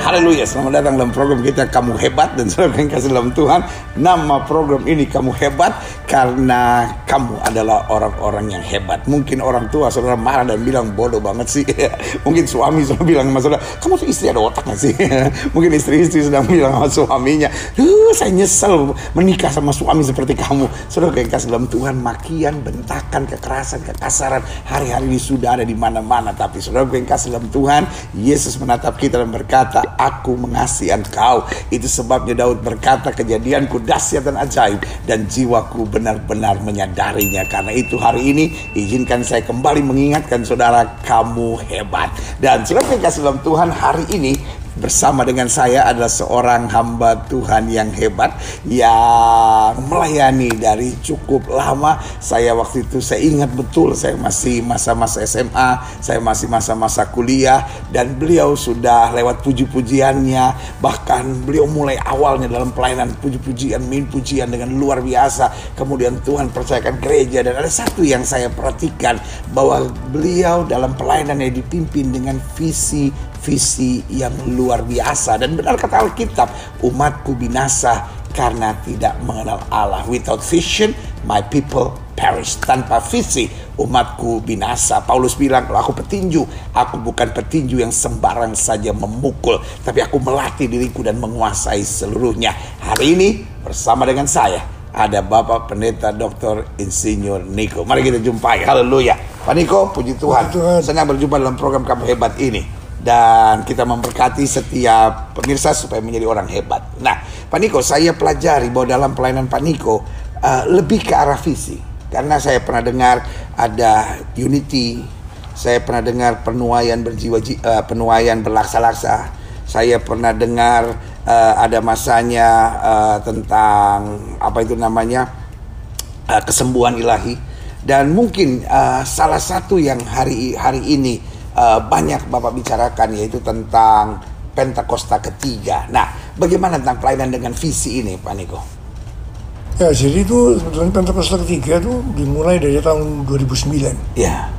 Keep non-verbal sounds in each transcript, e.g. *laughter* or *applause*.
Haleluya, selamat datang dalam program kita Kamu Hebat dan saudara yang kasih dalam Tuhan. Nama program ini Kamu Hebat karena kamu adalah orang-orang yang hebat. Mungkin orang tua saudara marah dan bilang bodoh banget sih. *laughs* Mungkin suami sudah bilang sama saudara Kamu tuh istri ada otaknya sih? *laughs* Mungkin istri-istri sedang bilang sama suaminya Duh saya nyesel menikah sama suami seperti kamu. Saudara yang kasih dalam Tuhan makian, bentakan, kekerasan, kekasaran Hari-hari ini sudah ada di mana-mana. Tapi saudara yang kasih dalam Tuhan Yesus menatap kita dan berkata Aku mengasihi engkau Itu sebabnya Daud berkata Kejadianku dahsyat dan ajaib Dan jiwaku benar-benar menyadarinya. Karena itu hari ini Izinkan saya kembali mengingatkan saudara Kamu hebat. Dan yang kasih dalam Tuhan hari ini bersama dengan saya adalah seorang hamba Tuhan yang hebat yang melayani dari cukup lama. Saya waktu itu saya ingat betul saya masih masa-masa SMA, saya masih masa-masa kuliah dan beliau sudah lewat puji-pujiannya. Bahkan beliau mulai awalnya dalam pelayanan puji-pujian, min pujian dengan luar biasa. Kemudian Tuhan percayakan gereja dan ada satu yang saya perhatikan bahwa beliau dalam pelayanannya dipimpin dengan visi visi yang luar biasa dan benar kata Alkitab umatku binasa karena tidak mengenal Allah without vision my people perish tanpa visi umatku binasa Paulus bilang kalau aku petinju aku bukan petinju yang sembarang saja memukul tapi aku melatih diriku dan menguasai seluruhnya hari ini bersama dengan saya ada Bapak Pendeta Dr. Insinyur Niko. Mari kita jumpai. Haleluya. Pak Niko, puji Tuhan. Tuhan. Senang berjumpa dalam program kamu hebat ini dan kita memberkati setiap pemirsa supaya menjadi orang hebat. Nah, Pak Niko, saya pelajari bahwa dalam pelayanan Pak Niko uh, lebih ke arah visi. Karena saya pernah dengar ada unity, saya pernah dengar penuaian berjiwa uh, penuaian berlaksa-laksa. Saya pernah dengar uh, ada masanya uh, tentang apa itu namanya uh, kesembuhan ilahi dan mungkin uh, salah satu yang hari hari ini uh, banyak Bapak bicarakan yaitu tentang Pentakosta ketiga. Nah, bagaimana tentang pelayanan dengan visi ini, Pak Niko? Ya, jadi itu sebetulnya Pentakosta ketiga itu dimulai dari tahun 2009. Ya.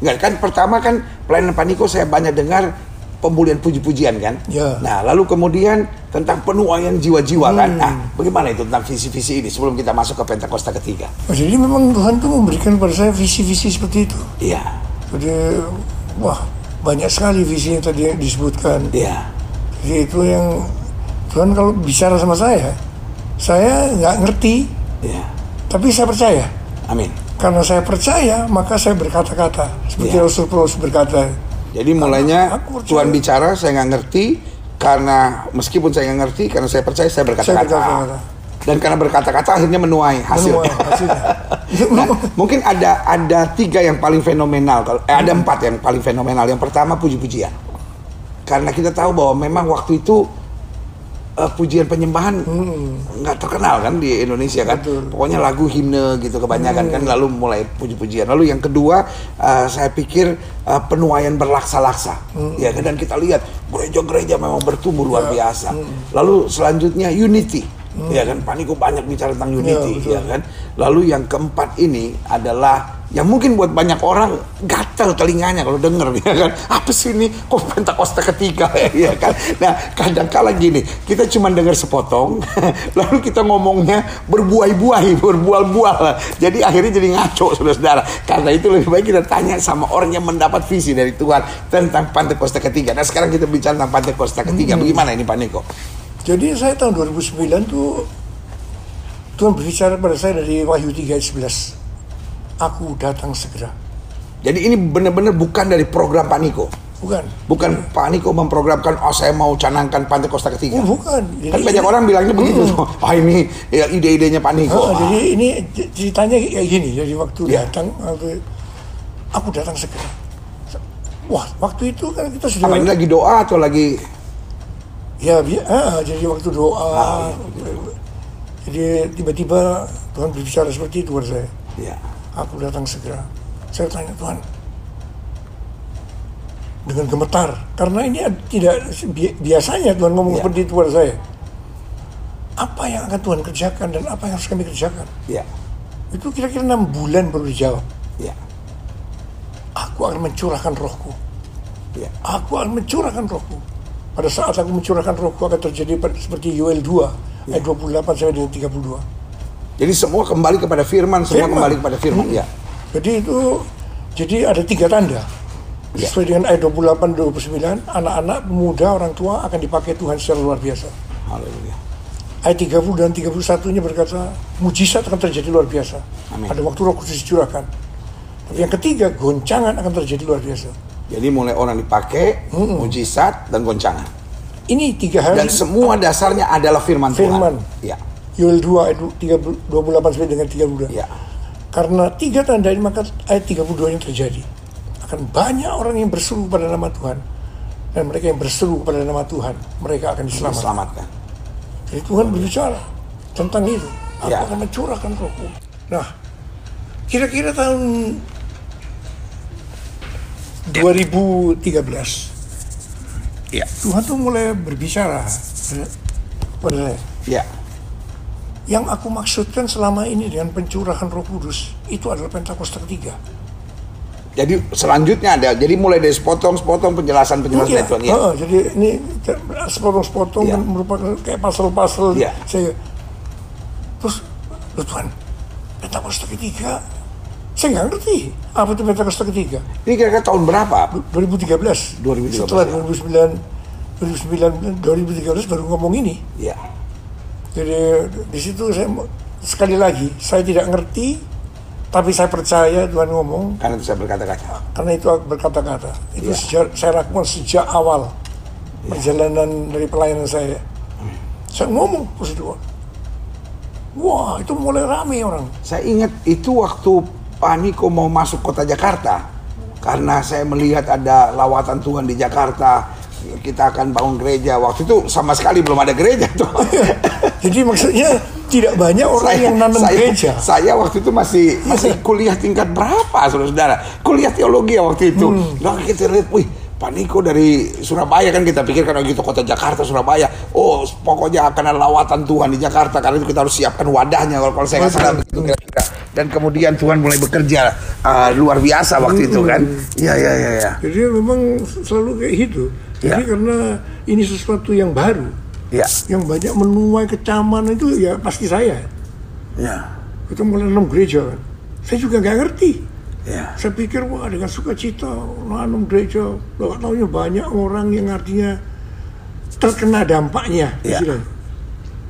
Enggak kan pertama kan pelayanan Pak Niko saya banyak dengar pemulihan puji-pujian kan. Ya. Nah, lalu kemudian tentang penuaian jiwa-jiwa kan? hmm. kan. Nah, bagaimana itu tentang visi-visi ini sebelum kita masuk ke Pentakosta ketiga? Oh, jadi memang Tuhan tuh memberikan pada saya visi-visi seperti itu. Iya. Jadi wah banyak sekali visi yang tadi disebutkan. Iya. Jadi itu yang Tuhan kalau bicara sama saya, saya nggak ngerti. Iya. Tapi saya percaya. Amin. Karena saya percaya, maka saya berkata-kata. Seperti ya. Rasul Paulus berkata. Jadi mulainya Tuhan bicara, saya nggak ngerti. Karena meskipun saya nggak ngerti, karena saya percaya, saya berkata-kata. Berkata dan karena berkata-kata akhirnya menuai hasilnya. Menuai hasilnya. *laughs* nah, mungkin ada ada tiga yang paling fenomenal kalau eh, ada empat yang paling fenomenal. Yang pertama puji-pujian. Karena kita tahu bahwa memang waktu itu uh, pujian penyembahan hmm. nggak hmm. terkenal kan di Indonesia kan. Betul. Pokoknya lagu himne gitu kebanyakan kan, hmm. kan lalu mulai puji-pujian. Lalu yang kedua uh, saya pikir uh, penuaian berlaksa-laksa. Hmm. Ya kan dan kita lihat gereja-gereja memang bertumbuh luar ya. biasa. Hmm. Lalu selanjutnya unity Hmm. Ya kan, Pak Niko banyak bicara tentang unity, ya, ya kan. Lalu yang keempat ini adalah yang mungkin buat banyak orang gatel telinganya kalau denger *laughs* ya kan? Apa sih ini? Kok pentakosta ketiga? *laughs* Ya kan? Nah kadang kala gini kita cuma dengar sepotong *laughs* lalu kita ngomongnya berbuai-buai berbual-bual. Jadi akhirnya jadi ngaco saudara-saudara. Karena itu lebih baik kita tanya sama orang yang mendapat visi dari Tuhan tentang pentakosta ketiga. Nah sekarang kita bicara tentang pentakosta ketiga. Hmm. bagaimana ini Pak Niko jadi saya tahun 2009 tuh Tuhan berbicara pada saya dari Wahyu 3 ayat 11. Aku datang segera. Jadi ini benar-benar bukan dari program Pak Niko. Bukan. Bukan ya. Pak Niko memprogramkan, oh saya mau canangkan Pantai Kosta ketiga. Oh, bukan. Jadi kan banyak orang bilangnya begitu. Hmm. Oh *laughs* ini ya ide-idenya Pak Niko. Oh, ah. Jadi ini ceritanya kayak gini. Jadi waktu ya. datang, aku datang segera. Wah, waktu itu kan kita sudah. Apa ini lagi doa atau lagi Ya, ah, jadi waktu doa, ah, jadi tiba-tiba Tuhan berbicara seperti itu kepada saya. Ya. Aku datang segera. Saya tanya Tuhan, dengan gemetar, karena ini tidak biasanya Tuhan ngomong ya. seperti itu kepada saya. Apa yang akan Tuhan kerjakan dan apa yang harus kami kerjakan? Ya. Itu kira-kira enam bulan baru dijawab. Ya. Aku akan mencurahkan rohku. Ya. Aku akan mencurahkan rohku pada saat aku mencurahkan rohku akan terjadi seperti Yoel 2 ayat 28 sampai dengan 32. Jadi semua kembali kepada firman, semua Firman. kembali kepada firman. Ya. Jadi itu jadi ada tiga tanda. Ya. Sesuai dengan ayat 28 29, anak-anak, pemuda, orang tua akan dipakai Tuhan secara luar biasa. Haleluya. Ayat 30 dan 31-nya berkata, mujizat akan terjadi luar biasa. Amin. Pada waktu Roh Kudus dicurahkan. Tapi yang ketiga, goncangan akan terjadi luar biasa. Jadi mulai orang dipakai, mujizat dan goncangan. Ini tiga hal Dan semua dasarnya adalah firman, Firman. Tuhan. Ya. Yoel 2 ayat 30 28 sampai dengan 32. Ya. Karena tiga tanda ini maka ayat 32 yang terjadi. Akan banyak orang yang berseru pada nama Tuhan. Dan mereka yang berseru pada nama Tuhan, mereka akan diselamatkan. Selamatkan. Jadi Tuhan berbicara tentang itu. Aku Ya. akan mencurahkan rohku. Nah, kira-kira tahun 2013, Ya. Tuhan tuh mulai berbicara pada- saya. Ya. Yang aku maksudkan selama ini dengan pencurahan roh kudus, itu adalah Pentakosta ketiga. Jadi selanjutnya ada. Jadi mulai dari sepotong-sepotong penjelasan-penjelasan Iya, dari Tuhan. Ya. heeh, jadi ini sepotong-sepotong Iya. dan merupakan kayak pasal-pasal. Iya. Saya terus, Tuhan, Pentakosta ketiga, saya nggak ngerti apa itu Pentakosta ketiga. Ini kira-kira tahun berapa? 2013. 2013, Setelah ya. 2009, 2009, 2013 baru ngomong ini. Ya. Jadi di situ saya sekali lagi saya tidak ngerti, tapi saya percaya Tuhan ngomong Karena itu saya berkata-kata. karena itu berkata-kata. Itu Iya. sejak, saya lakukan sejak awal perjalanan dari pelayanan saya. Saya ngomong terus itu. Wah, itu mulai rame orang. Saya ingat itu waktu Pak Niko mau masuk kota Jakarta. Karena saya melihat ada lawatan Tuhan di Jakarta. Kita akan bangun gereja. Waktu itu sama sekali belum ada gereja *laughs* tuh. Jadi maksudnya tidak banyak orang yang nanam saya, gereja. Saya waktu itu masih masih kuliah tingkat berapa, saudara-saudara? Kuliah teologi ya waktu itu. Hmm. Nah kita lihat, wih, Pak Niko dari Surabaya kan kita pikirkan oh gitu kota Jakarta Surabaya. Oh pokoknya akan ada lawatan Tuhan di Jakarta karena itu kita harus siapkan wadahnya kalau kalau saya nggak salah begitu kira-kira. Dan kemudian Tuhan mulai bekerja uh, luar biasa waktu itu kan. Hmm. Iya iya iya. Ya. Jadi memang selalu kayak gitu. Jadi Ya. karena ini sesuatu yang baru, Ya. yang banyak menuai kecaman itu ya pasti saya. Ya. Itu mulai nanam gereja kan. Saya juga nggak ngerti. Ya. Saya pikir wah dengan sukacita nanam gereja. Loh, tahunya banyak orang yang artinya terkena dampaknya. Ya. istilahnya.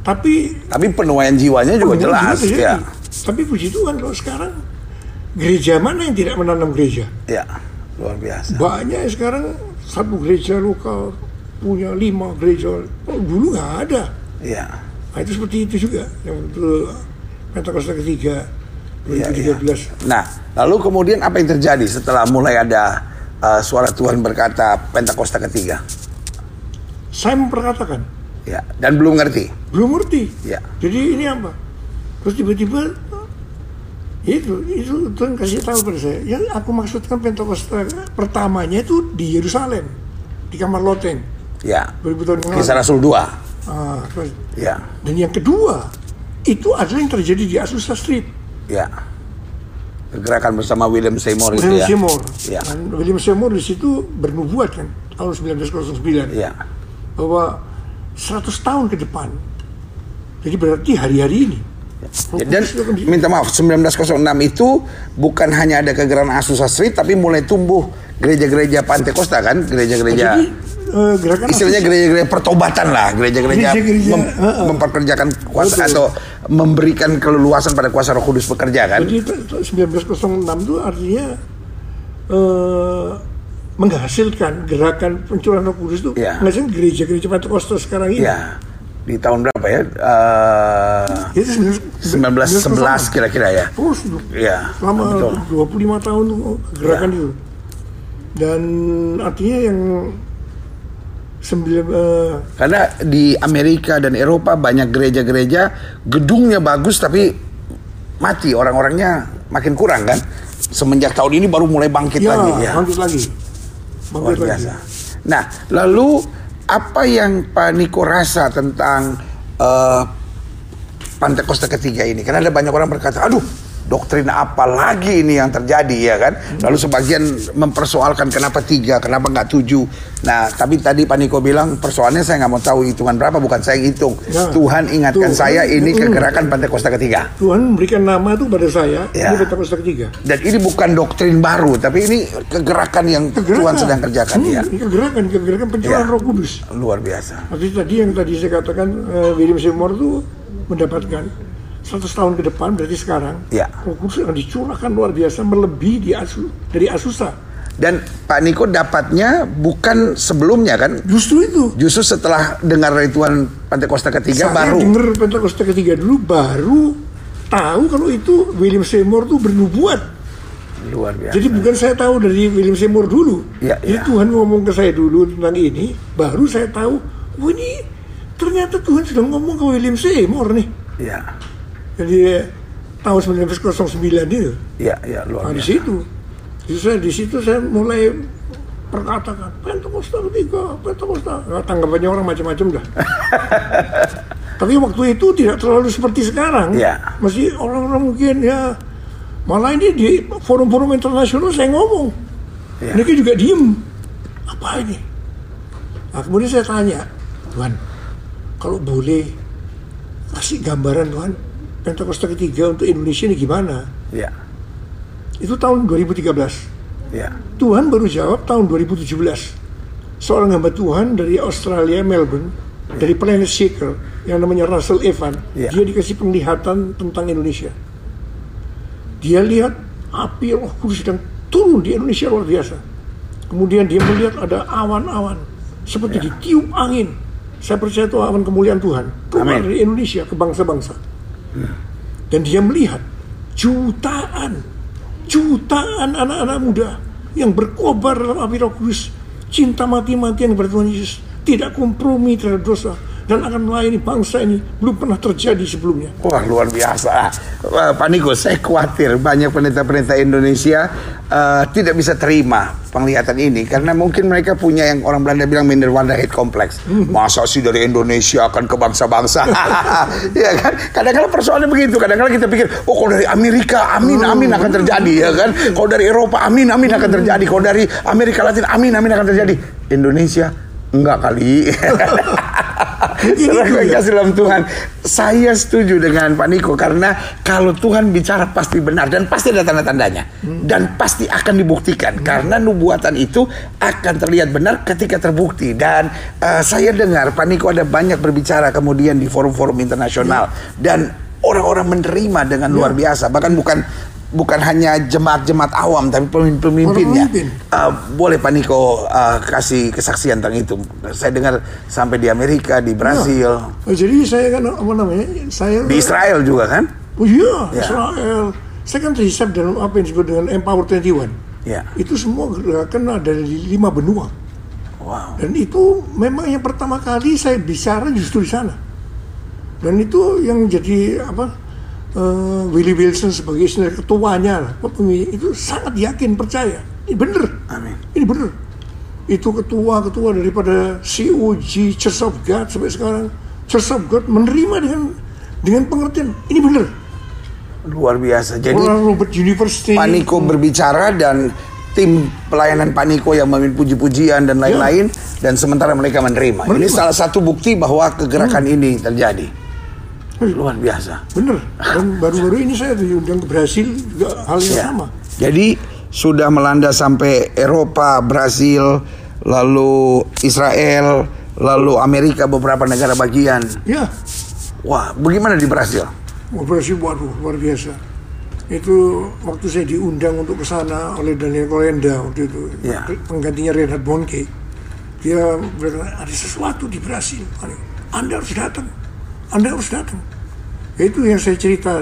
Tapi Tapi penuaian jiwanya juga Oh, jelas. Ya. Tapi puji Tuhan kalau sekarang gereja mana yang tidak menanam gereja? Ya. Luar biasa. Banyak sekarang satu gereja lokal punya lima gereja. Oh, dulu nggak ada. Ya. Nah, itu seperti itu juga yang itu Pentakosta ketiga Iya, 2013. Nah, lalu kemudian apa yang terjadi setelah mulai ada uh, suara Tuhan berkata Pentakosta ketiga? Saya memperkatakan Ya, dan belum ngerti. belum ngerti. Ya. Jadi ini apa? Terus tiba-tiba itu itu Tuhan kasih tahu pada saya. Yang aku maksudkan Pentakosta pertamanya itu di Yerusalem di kamar loteng Ya. 2000 tahun lalu. Kisah Rasul 2. Ah, terus- Ya. dan yang kedua itu adalah yang terjadi di Azusa Street. Ya. Gerakan bersama William Seymour itu William ya. Seymour. Ya. Dan William Seymour di situ bernubuat kan tahun 1909 Ya. bahwa 100 tahun ke depan. Jadi berarti hari-hari ini. Roh Dan itu di- minta maaf, 1906 itu bukan hanya ada kegerakan Azusa Street, tapi mulai tumbuh gereja-gereja Pantekosta kan, gereja-gereja Jadi eh, gerakan istilahnya gereja-gereja pertobatan lah, gereja-gereja mem- heeh. memperkerjakan kuasa Betul. atau memberikan keleluasan pada kuasa Roh Kudus bekerja kan. Jadi itu- itu 1906 itu artinya eh, menghasilkan gerakan pencurahan Roh Kudus itu Iya. menghasilkan gereja-gereja Pentakosta sekarang ini. Ya, di tahun berapa ya? Itu 1911 kira-kira ya. Oh, sudah. Iya, selama betul. 25 tahun gerakan Ya. itu. Dan artinya yang sembilan eh, Karena di Amerika dan Eropa banyak gereja-gereja gedungnya bagus tapi mati orang-orangnya makin kurang kan. Semenjak tahun ini baru mulai bangkit ya, lagi ya. bangkit lagi. Luar Bangkit lagi. biasa. Nah, lalu apa yang Pak Niko rasa tentang eh, Pantekosta ketiga ini? Karena ada banyak orang berkata, aduh, doktrin apa lagi ini yang terjadi ya kan? Lalu sebagian mempersoalkan kenapa tiga, kenapa nggak tujuh. Nah, tapi tadi Pak Niko bilang persoalannya saya nggak mau tahu hitungan berapa, bukan saya yang hitung. Ya. Tuhan ingatkan Tuh. saya ini kegerakan Pantekosta ketiga. Tuhan memberikan nama itu pada saya, Ya. ini Pentakosta ketiga. Dan ini bukan doktrin baru, tapi ini kegerakan yang Tuhan sedang kerjakan Hmm, ya. Ini kegerakan, kegerakan pencurahan Ya. Roh Kudus. Luar biasa. Artinya tadi yang tadi saya katakan eh, William Seymour itu mendapatkan 100 tahun ke depan berarti sekarang Ya. Kudus akan dicurahkan luar biasa melebihi di Asu, dari Asusa. Dan Pak Niko dapatnya bukan sebelumnya kan? Justru itu. Justru setelah dengar dari Tuhan Pantekosta ketiga Saya baru. dengar Pentakosta ketiga dulu baru tahu kalau itu William Seymour itu bernubuat. Luar biasa. Jadi bukan saya tahu dari William Seymour dulu. Ya, Jadi ya. Tuhan ngomong ke saya dulu tentang ini, baru saya tahu, oh ini ternyata Tuhan sudah ngomong ke William Seymour nih. Ya, Jadi tahun 1909 itu. ya, ya luar Nah, di biasa. situ. Jadi saya di situ saya mulai perkatakan Pentakosta ketiga, Pentakosta. Nah, tanggapannya orang macam-macam dah. *laughs* Tapi waktu itu tidak terlalu seperti sekarang. Ya. Masih orang-orang mungkin ya malah ini di forum-forum internasional saya ngomong. Ya. Mereka juga diem. Apa ini? Nah, kemudian saya tanya, Tuhan, kalau boleh kasih gambaran Tuhan, Pentakosta ketiga untuk Indonesia ini gimana? Ya, Itu tahun 2013. ya, Tuhan baru jawab tahun 2017. Seorang hamba Tuhan dari Australia, Melbourne, dari Planet Seeker, yang namanya Russell Evan, Ya. dia dikasih penglihatan tentang Indonesia. Dia lihat api roh kudus sedang turun di Indonesia luar biasa. Kemudian dia melihat ada awan-awan, seperti Ya. ditiup angin. Saya percaya itu awan kemuliaan Tuhan. Keluar Amin. dari Indonesia ke bangsa-bangsa. Dan dia melihat jutaan, jutaan anak-anak muda yang berkobar dalam api roh kudus. Cinta mati-matian kepada Tuhan Yesus. Tidak kompromi terhadap dosa. Dan akan melayani bangsa ini. Belum pernah terjadi sebelumnya. Wah luar biasa. Pak Niko, saya khawatir banyak pendeta-pendeta Indonesia eh, tidak bisa terima penglihatan ini karena mungkin mereka punya yang orang Belanda bilang Minderwanda hate complex. Masa sih dari Indonesia akan ke bangsa-bangsa? *laughs* ya kan? Kadang-kadang persoalannya begitu. Kadang-kadang kita pikir, oh kalau dari Amerika, amin, amin akan terjadi ya kan? Kalau dari Eropa, amin, amin akan terjadi. Kalau dari Amerika Latin, amin, amin akan terjadi. Indonesia enggak kali. *laughs* Saudara ya. kasih dalam Tuhan. Saya setuju dengan Pak Niko karena kalau Tuhan bicara pasti benar dan pasti ada tanda-tandanya dan pasti akan dibuktikan karena nubuatan itu akan terlihat benar ketika terbukti dan eh, saya dengar Pak Niko ada banyak berbicara kemudian di forum-forum internasional dan orang-orang menerima dengan luar biasa bahkan bukan bukan hanya jemaat-jemaat awam tapi pemimpin-pemimpinnya. Pemimpin. Uh, boleh Pak Niko uh, kasih kesaksian tentang itu. Saya dengar sampai di Amerika, di Brasil, Nah, jadi saya kan apa namanya? Saya di Israel juga kan? Oh iya, Ya. Israel. Saya kan terhisap dalam apa yang disebut dengan Empower 21. Ya. Itu semua gerakan ada di lima benua. Wow. Dan itu memang yang pertama kali saya bicara justru di sana. Dan itu yang jadi apa? Eh, Willie Wilson sebagai istilah ketuanya, lah, pemimpin itu sangat yakin percaya. Ini bener. Amin. Ini bener. Itu ketua-ketua daripada COG Church of God sampai sekarang Church of God menerima dengan dengan pengertian ini bener. Luar biasa. Jadi Orang Robert University. Pak Niko berbicara dan tim pelayanan Pak Niko yang memimpin puji-pujian dan lain-lain dan sementara mereka menerima. Ini Menerima. salah satu bukti bahwa kegerakan ini terjadi. Luar biasa. Bener. Dan baru-baru ini saya diundang ke Brasil juga hal yang Ya. sama. Jadi sudah melanda sampai Eropa, Brasil, lalu Israel, lalu Amerika beberapa negara bagian. Ya, Wah, bagaimana di Brasil? Wah, Brasil waduh luar biasa. Itu waktu saya diundang untuk ke sana oleh Daniel Kolenda waktu itu, Ya. penggantinya Reinhard Bonke. Dia berkata ada sesuatu di Brasil. Anda harus datang. Anda harus datang. Itu yang saya cerita.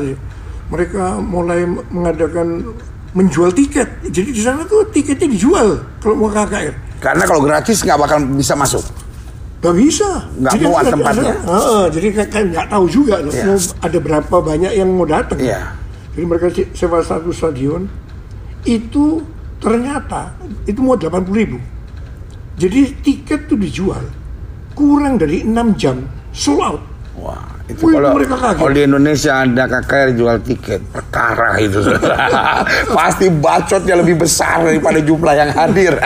Mereka mulai mengadakan menjual tiket. Jadi di sana tuh tiketnya dijual kalau mau ke KKR. Karena kalau gratis nggak bakal bisa masuk. Gak bisa. Nggak Jadi muat tempatnya. ada- Heeh, jadi kayak nggak tahu juga loh, mau ada berapa banyak yang mau datang. Iya. Jadi mereka se- sewa satu stadion itu ternyata itu mau 80 ribu. Jadi tiket tuh dijual kurang dari 6 jam sold out. Wah, itu Wih, kalau kalau di Indonesia ada KKR jual tiket perkara itu *laughs* pasti bacotnya lebih besar daripada jumlah yang hadir.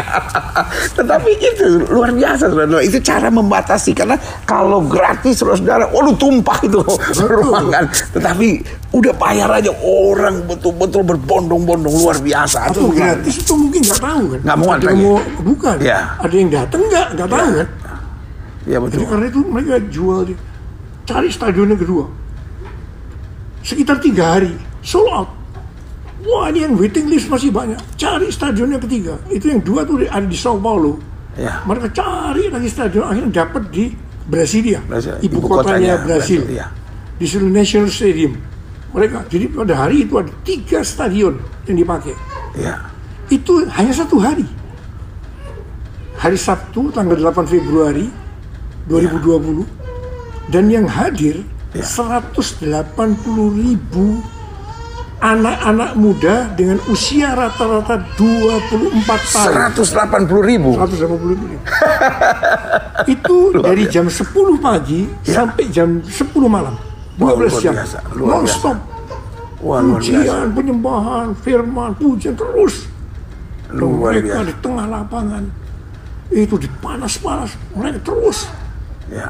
*laughs* Tetapi itu luar biasa saudara. Itu cara membatasi karena kalau gratis saudara, oh lu tumpah itu ruangan. Tetapi udah bayar aja orang betul-betul berbondong-bondong luar biasa. Atau gratis itu mungkin nggak tahu kan? Nggak muat lagi. mau bukan. Ya. Ada yang datang nggak nggak tahu kan? Ya Jadi betul. karena itu mereka jual di cari stadion yang kedua. Sekitar tiga hari sold out. Wah ini yang waiting list masih banyak. Cari stadion yang ketiga. Itu yang dua tuh ada di Sao Paulo. Ya. Mereka cari lagi stadion akhirnya dapat di Brasilia, Brasilia. ibu, Ibu kotanya, kotanya Brasil, Brasil, iya. di seluruh National Stadium. Mereka jadi pada hari itu ada tiga stadion yang dipakai. Ya. Itu hanya satu hari. Hari Sabtu tanggal 8 Februari 2020 dan yang hadir Ya. 180 ribu anak-anak muda dengan usia rata-rata 24 tahun. 180 ribu. 180 ribu. *laughs* itu dari jam 10 pagi sampai jam 10 malam. Wah, 12 luar jam. biasa, luar Non stop. Wah, luar biasa. Pujian, penyembahan, firman, pujian terus. Luar mereka biasa. di tengah lapangan itu dipanas-panas mereka terus Ya.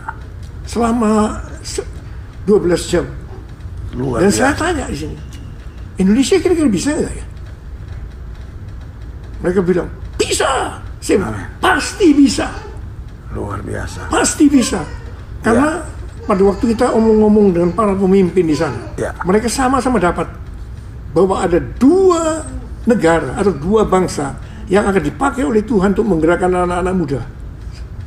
Selama se- 12 jam. Luar Dan biasa. saya tanya di sini, Indonesia kira-kira bisa nggak ya? Mereka bilang bisa. Saya bilang, pasti bisa, Luar biasa. pasti bisa. Karena pada waktu kita omong-ngomong dengan para pemimpin di sana, Ya. mereka sama-sama dapat bahwa ada dua negara atau dua bangsa yang akan dipakai oleh Tuhan untuk menggerakkan anak-anak muda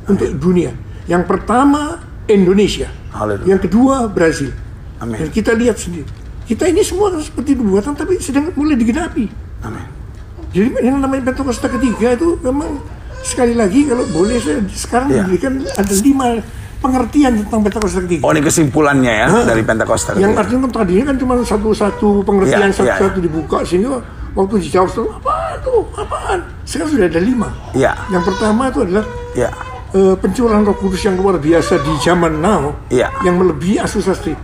untuk dunia. Yang pertama Indonesia, Haleluya. yang kedua Brazil. Amin. Dan kita lihat sendiri, kita ini semua seperti nubuatan tapi sedang mulai digenapi. Amin. Jadi yang namanya Pentakosta ketiga itu memang sekali lagi kalau boleh saya sekarang Ya. diberikan ada lima pengertian tentang Pentakosta ketiga. Oh ini kesimpulannya ya dari Pentakosta. Yang artinya kan tadinya kan cuma satu-satu pengertian Ya, satu-satu ya. dibuka sehingga waktu dijawab apa itu apaan? Sekarang sudah ada lima. Ya. Yang pertama itu adalah Ya. Eh, pencurahan Roh Kudus yang luar biasa di zaman now Ya. yang melebihi Asus Street.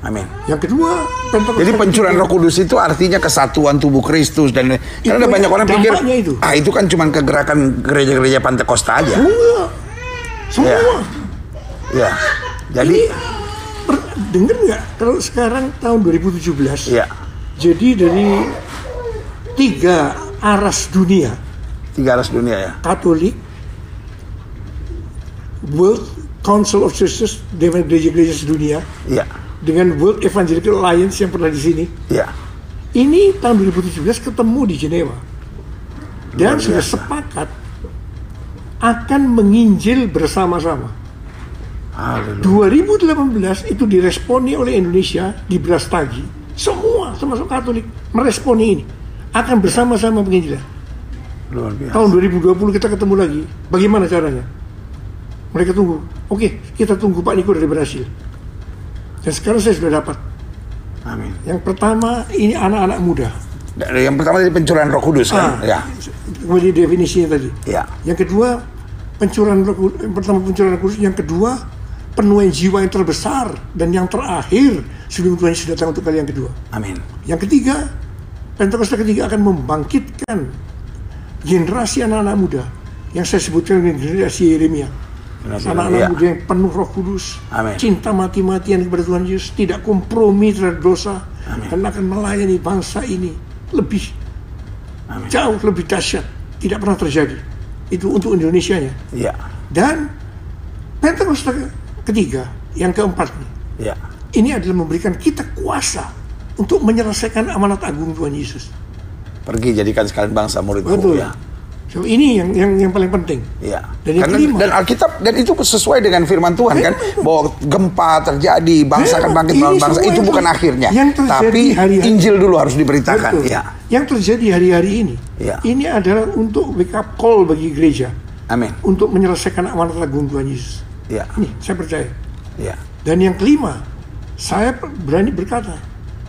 Amin. Yang kedua Pentakosta Jadi pencurahan ketiga. Roh Kudus itu artinya kesatuan tubuh Kristus dan karena ada banyak orang pikir itu. ah itu kan cuma kegerakan gereja-gereja Pentakosta aja. semua semua. Ya. Ya. Jadi denger nggak kalau sekarang tahun 2017 ya jadi dari tiga aras dunia tiga aras dunia ya. Katolik, World Council of Churches dengan gereja-gereja sedunia Ya. dengan World Evangelical Alliance yang pernah di sini. Ya. Ini tahun 2017 ketemu di Jenewa dan sudah sepakat akan menginjil bersama-sama. Haleluya. 2018 itu diresponi oleh Indonesia di Brastagi. Semua termasuk Katolik meresponi ini akan bersama-sama penginjilan. Luar biasa. Tahun 2020 kita ketemu lagi. Bagaimana caranya? Mereka tunggu. Oke, kita tunggu Pak Niko dari Brasil. Dan sekarang saya sudah dapat. Amin. Yang pertama ini anak-anak muda. Dari yang pertama tadi pencurahan Roh Kudus kan? Ah. Ya. Kemudian definisinya tadi. Ya. Yang kedua pencurahan roh Kudus. Yang pertama pencurahan roh kudus. Yang kedua penuaian jiwa yang terbesar dan yang terakhir sebelum Tuhan Yesus datang untuk kali yang kedua. Amin. Yang ketiga, Pentakosta ketiga akan membangkitkan generasi anak-anak muda yang saya sebutkan dengan generasi Yeremia. Anak-anak muda yang penuh roh kudus, Amin. cinta mati-matian kepada Tuhan Yesus, tidak kompromi terhadap dosa, dan akan melayani bangsa ini lebih jauh lebih dahsyat, tidak pernah terjadi. Itu untuk Indonesia-nya. Ya. Dan Pentakosta ketiga, yang keempat nih, Ya. ini adalah memberikan kita kuasa untuk menyelesaikan amanat agung Tuhan Yesus. Pergi jadikan sekalian bangsa muridku. Betul. Ya. So, ini yang yang yang paling penting. Ya. Dan Karena, kelima. dan Alkitab dan itu sesuai dengan firman Tuhan kan bahwa gempa terjadi, bangsa akan bangkit melawan bangsa semua itu bukan akhirnya. yang terjadi Tapi hari-hari. Injil dulu harus diberitakan. Betul. Ya. Yang terjadi hari-hari ini, Ya. ini adalah untuk wake up call bagi gereja Amin. untuk menyelesaikan amanat agung Tuhan Yesus. Ya. Ini saya percaya. Ya. Dan yang kelima, saya berani berkata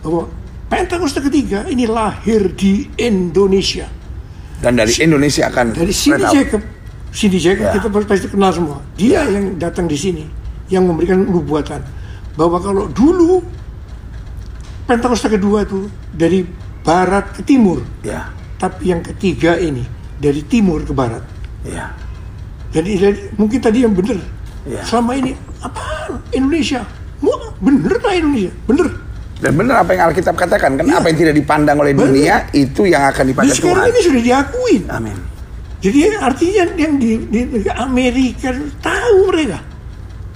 bahwa Pentakosta ketiga ini lahir di Indonesia. Dan dari Indonesia akan Dari out. Jacob, Cindy Jacob Ya. kita pasti kenal semua. Dia yang datang di sini, yang memberikan nubuatan bahwa kalau dulu Pentakosta kedua itu dari barat ke timur, Ya. tapi yang ketiga ini dari timur ke barat. Ya. Jadi dari- mungkin tadi yang benar. Ya. Selama ini apa Indonesia? Bener lah Indonesia, bener. Dan benar apa yang Alkitab katakan kan Iya. apa yang tidak dipandang oleh Benar. dunia itu yang akan Nah, dipandang sekarang Tuhan. ini sudah diakuin. Amin. Jadi artinya yang di, di Amerika tahu mereka.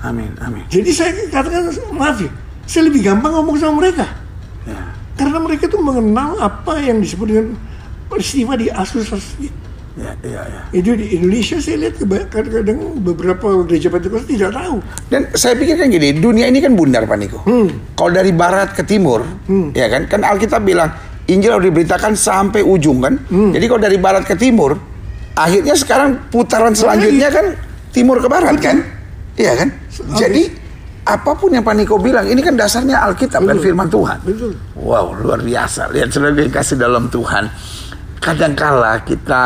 Amin. Amin. Jadi saya katakan maaf ya, saya lebih gampang ngomong sama mereka Ya. karena mereka tuh mengenal apa yang disebut dengan peristiwa di Asus Ya, ya, ya. itu di Indonesia saya lihat keba- kadang-kadang beberapa gereja Pentakosta tidak tahu. Dan saya pikir kan gini, dunia ini kan bundar Pak Niko. Kalau dari barat ke timur, ya kan, kan Alkitab bilang Injil harus diberitakan sampai ujung kan. Jadi kalau dari barat ke timur, akhirnya sekarang putaran selanjutnya kan timur ke barat kan, iya kan. Jadi apa pun yang Pak Niko bilang, ini kan dasarnya Alkitab dan Firman Tuhan. Betul. Wow, luar biasa. Lihat saudara yang kasih dalam Tuhan. Kadangkala kita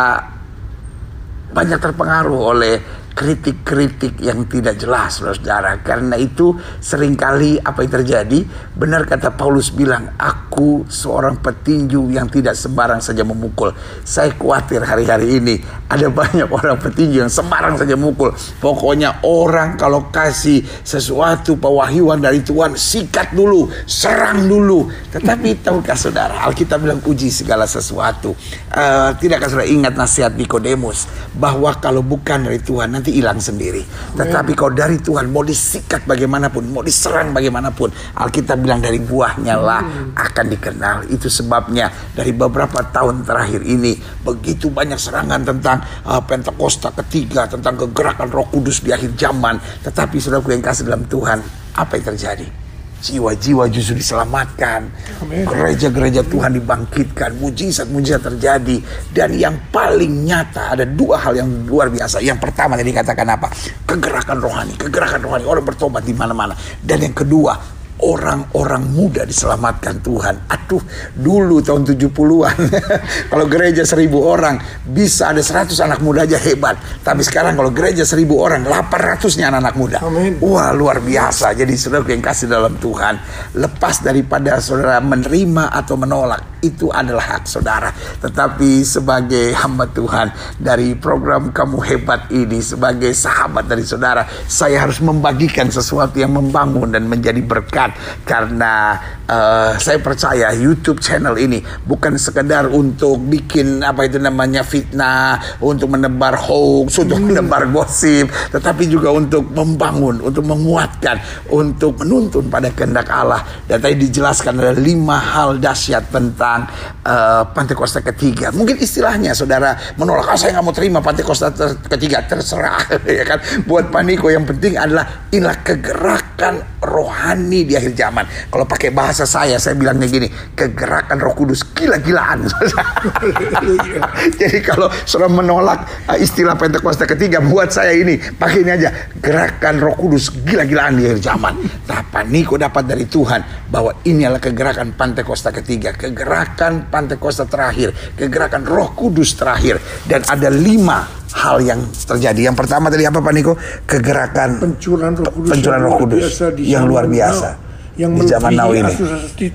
banyak terpengaruh oleh kritik-kritik yang tidak jelas saudara karena itu sering kali apa yang terjadi? Benar kata Paulus bilang aku seorang petinju yang tidak sembarang saja memukul. Saya khawatir hari-hari ini ada banyak orang petinju yang sembarang saja memukul. Pokoknya orang kalau kasih sesuatu pewahyuan dari Tuhan sikat dulu serang dulu. Tetapi tahukah saudara Alkitab bilang uji segala sesuatu. Eh, tidakkah saudara ingat nasihat Nikodemus? Bahwa kalau bukan dari Tuhan nanti hilang sendiri. Tetapi kalau dari Tuhan mau disikat bagaimanapun, mau diserang bagaimanapun, Alkitab bilang dari buahnya lah akan dikenal. Itu sebabnya dari beberapa tahun terakhir ini begitu banyak serangan tentang uh, Pentakosta ketiga, tentang kegerakan Roh Kudus di akhir zaman. Tetapi saudaraku yang kasih dalam Tuhan, apa yang terjadi? Jiwa-jiwa justru diselamatkan. Gereja-gereja Tuhan dibangkitkan, mujizat-mujizat terjadi. Dan yang paling nyata ada dua hal yang luar biasa. Yang pertama tadi dikatakan apa? Kegerakan rohani, kegerakan rohani. Orang bertobat di mana-mana. Dan yang kedua, orang-orang muda diselamatkan Tuhan. Aduh, dulu tahun 70-an *laughs* kalau gereja seribu orang bisa ada 100 anak muda aja hebat. Tapi sekarang kalau gereja seribu orang 800-nya anak-anak muda. Amin. Wah luar biasa. Jadi saudara yang kasih dalam Tuhan. Lepas daripada saudara menerima atau menolak. Itu adalah hak saudara. Tetapi sebagai hamba Tuhan. Dari program Kamu Hebat ini. Sebagai sahabat dari saudara. Saya harus membagikan sesuatu yang membangun dan menjadi berkat. Karena eh, saya percaya YouTube channel ini. Bukan sekedar untuk bikin apa itu namanya fitnah. Untuk menebar hoax. Untuk menebar gosip. Tetapi juga untuk membangun. Untuk menguatkan. Untuk menuntun pada kehendak Allah. Dan tadi dijelaskan ada lima hal dahsyat tentang eh, Pantekosta ketiga. Mungkin istilahnya saudara menolak. Ah, saya nggak mau terima Pantekosta ter- ketiga. Terserah. *laughs* ya kan. Buat Paniko yang penting adalah inilah kegerakan rohani di akhir zaman. Kalau pakai bahasa saya, saya bilangnya gini. Kegerakan roh kudus gila-gilaan. *laughs* Jadi kalau saudara menolak uh, istilah Pentakosta ketiga, buat saya ini pakai ini aja gerakan Roh Kudus gila-gilaan di akhir zaman. Nah, Niko dapat dari Tuhan bahwa ini adalah kegerakan Pentakosta ketiga, kegerakan Pentakosta terakhir, kegerakan Roh Kudus terakhir, dan ada lima hal yang terjadi. Yang pertama tadi apa Pak Niko? Kegerakan Pencurahan Roh Kudus pencurahan yang Roh luar Kudus biasa di yang zaman luar biasa Yang di zaman now ini,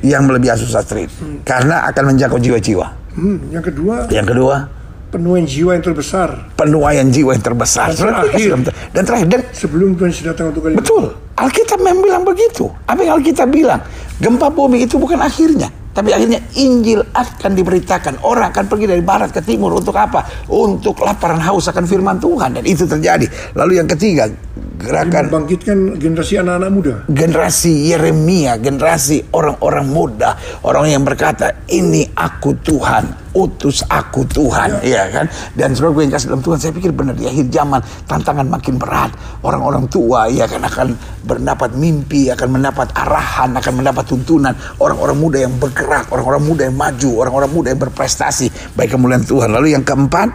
yang melebihi Azusa Street, karena akan menjangkau jiwa-jiwa. Hmm, yang kedua Yang kedua, penuaian jiwa yang terbesar penuaian jiwa yang terbesar. Dan terakhir. Dan terakhir, dan sebelum Tuhan Yesus datang untuk kali betul, Alkitab memang bilang begitu. Apa yang Alkitab bilang? Gempa bumi itu bukan akhirnya. Tapi akhirnya Injil akan diberitakan. Orang akan pergi dari barat ke timur. Untuk apa? Untuk laparan haus akan firman Tuhan. Dan itu terjadi. Lalu yang ketiga, gerakan membangkitkan generasi anak-anak muda. generasi Yeremia, generasi orang-orang muda, orang yang berkata, ini aku Tuhan, utus aku Tuhan, ya, kan? Dan saudara gue yang kasih dalam Tuhan, saya pikir benar di akhir zaman tantangan makin berat, orang-orang tua ya kan akan mendapat mimpi, akan mendapat arahan, akan mendapat tuntunan, orang-orang muda yang bergerak, orang-orang muda yang maju, orang-orang muda yang berprestasi, baik kemuliaan Tuhan. Lalu yang keempat,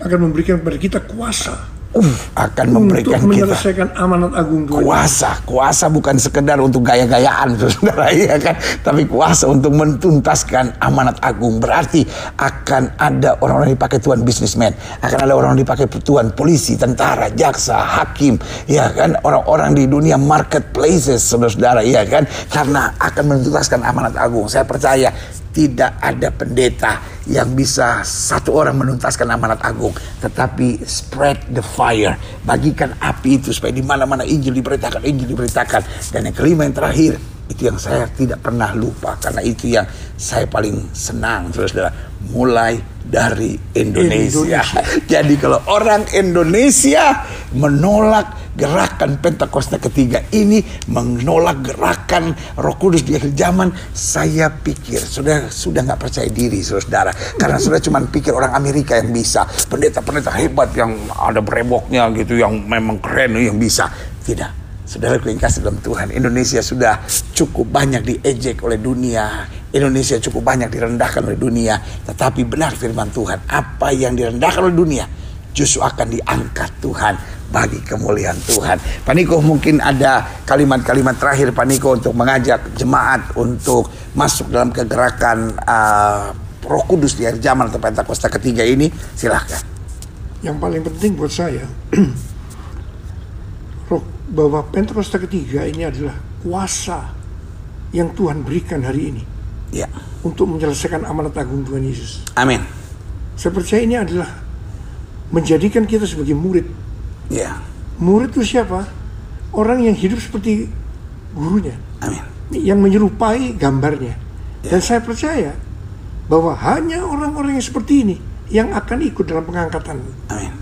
akan memberikan kepada kita kuasa uh, akan untuk memberikan kita menyelesaikan amanat agung Tuhan. kuasa. Kuasa bukan sekedar untuk gaya-gayaan *laughs* saudara iya kan? Tapi kuasa untuk mentuntaskan amanat agung. Berarti akan ada orang-orang dipakai Tuhan bisnismen akan ada orang yang dipakai Tuhan polisi tentara jaksa hakim ya kan? Orang-orang di dunia marketplaces saudara-saudara iya kan? Karena akan menuntaskan amanat agung. Saya percaya tidak ada pendeta yang bisa satu orang menuntaskan amanat agung, tetapi spread the fire, bagikan api itu supaya di mana-mana Injil diberitakan, Injil diberitakan. Dan yang kelima yang terakhir, itu yang saya tidak pernah lupa karena itu yang saya paling senang, saudara-saudara. Mulai dari Indonesia. Indonesia. *laughs* Jadi kalau orang Indonesia menolak gerakan Pentakosta ketiga ini, menolak gerakan Roh Kudus di akhir zaman, saya pikir sudah sudah nggak percaya diri, saudara. Karena *laughs* sudah cuma pikir orang Amerika yang bisa, pendeta-pendeta hebat yang ada brewoknya gitu, yang memang keren yang bisa. Tidak. Saudara yang kasih dalam Tuhan, Indonesia sudah cukup banyak diejek oleh dunia. Indonesia cukup banyak direndahkan oleh dunia. Tetapi benar firman Tuhan, apa yang direndahkan oleh dunia justru akan diangkat Tuhan bagi kemuliaan Tuhan. Pak Niko mungkin ada kalimat-kalimat terakhir Pak Niko untuk mengajak jemaat untuk masuk dalam kegerakan uh, Roh Kudus di akhir zaman atau Pentakosta ketiga ini. Silahkan. Yang paling penting buat saya, *clears throat* roh bahwa Pentakosta ketiga ini adalah kuasa yang Tuhan berikan hari ini Ya. untuk menyelesaikan amanat agung Tuhan Yesus. Amin. Saya percaya ini adalah menjadikan kita sebagai murid. Ya. Murid itu siapa? Orang yang hidup seperti gurunya, Amin. yang menyerupai gambarnya. Dan saya percaya bahwa hanya orang-orang yang seperti ini yang akan ikut dalam pengangkatan. Amin.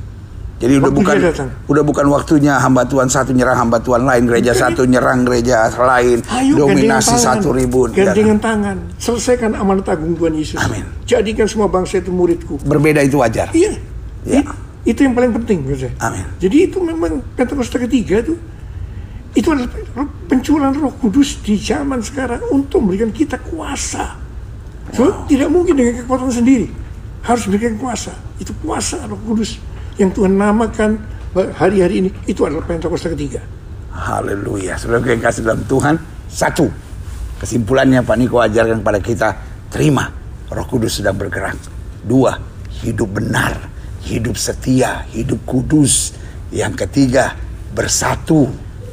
Jadi udah Waktu bukan dia datang. udah bukan waktunya hamba Tuhan satu nyerang hamba Tuhan lain, gereja Bukan. satu nyerang gereja lain, Ayo dominasi tangan. satu ribu. Gandengan tangan. Selesaikan amanat agung Tuhan Yesus. Amin. Jadikan semua bangsa itu muridku. Berbeda itu wajar. Iya. Ya. I- Itu yang paling penting menurut saya. Amin. Jadi itu memang Pentakosta ketiga itu itu adalah pencurahan Roh Kudus di zaman sekarang untuk memberikan kita kuasa. So, tidak mungkin dengan kekuatan sendiri. Harus berikan kuasa. Itu kuasa Roh Kudus yang Tuhan namakan hari-hari ini itu adalah Pentakosta ketiga. Haleluya. Saudara yang kasih dalam Tuhan, satu. Kesimpulannya Pak Niko ajarkan kepada kita, terima Roh Kudus sedang bergerak. Dua, hidup benar, hidup setia, hidup kudus. Yang ketiga, bersatu.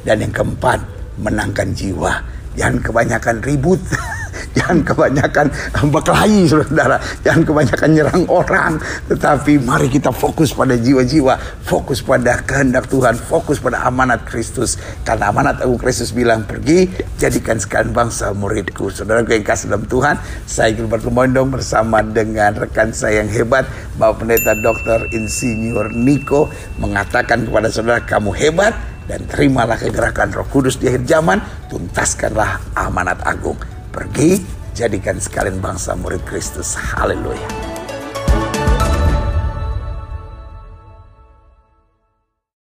Dan yang keempat, menangkan jiwa. Jangan kebanyakan ribut. *laughs* Jangan kebanyakan berkelahi saudara. Jangan kebanyakan nyerang orang. Tetapi mari kita fokus pada jiwa-jiwa. Fokus pada kehendak Tuhan. Fokus pada amanat Kristus. Karena amanat Agung Kristus bilang pergi. Jadikan sekalian bangsa muridku. Saudara yang kasih dalam Tuhan. Saya Gilbert Lumondong bersama dengan rekan saya yang hebat. Bapak Pendeta Dr. Insinyur Niko. Mengatakan kepada saudara kamu hebat. Dan terimalah kegerakan roh kudus di akhir zaman. Tuntaskanlah amanat agung pergi jadikan sekalian bangsa murid Kristus. Haleluya.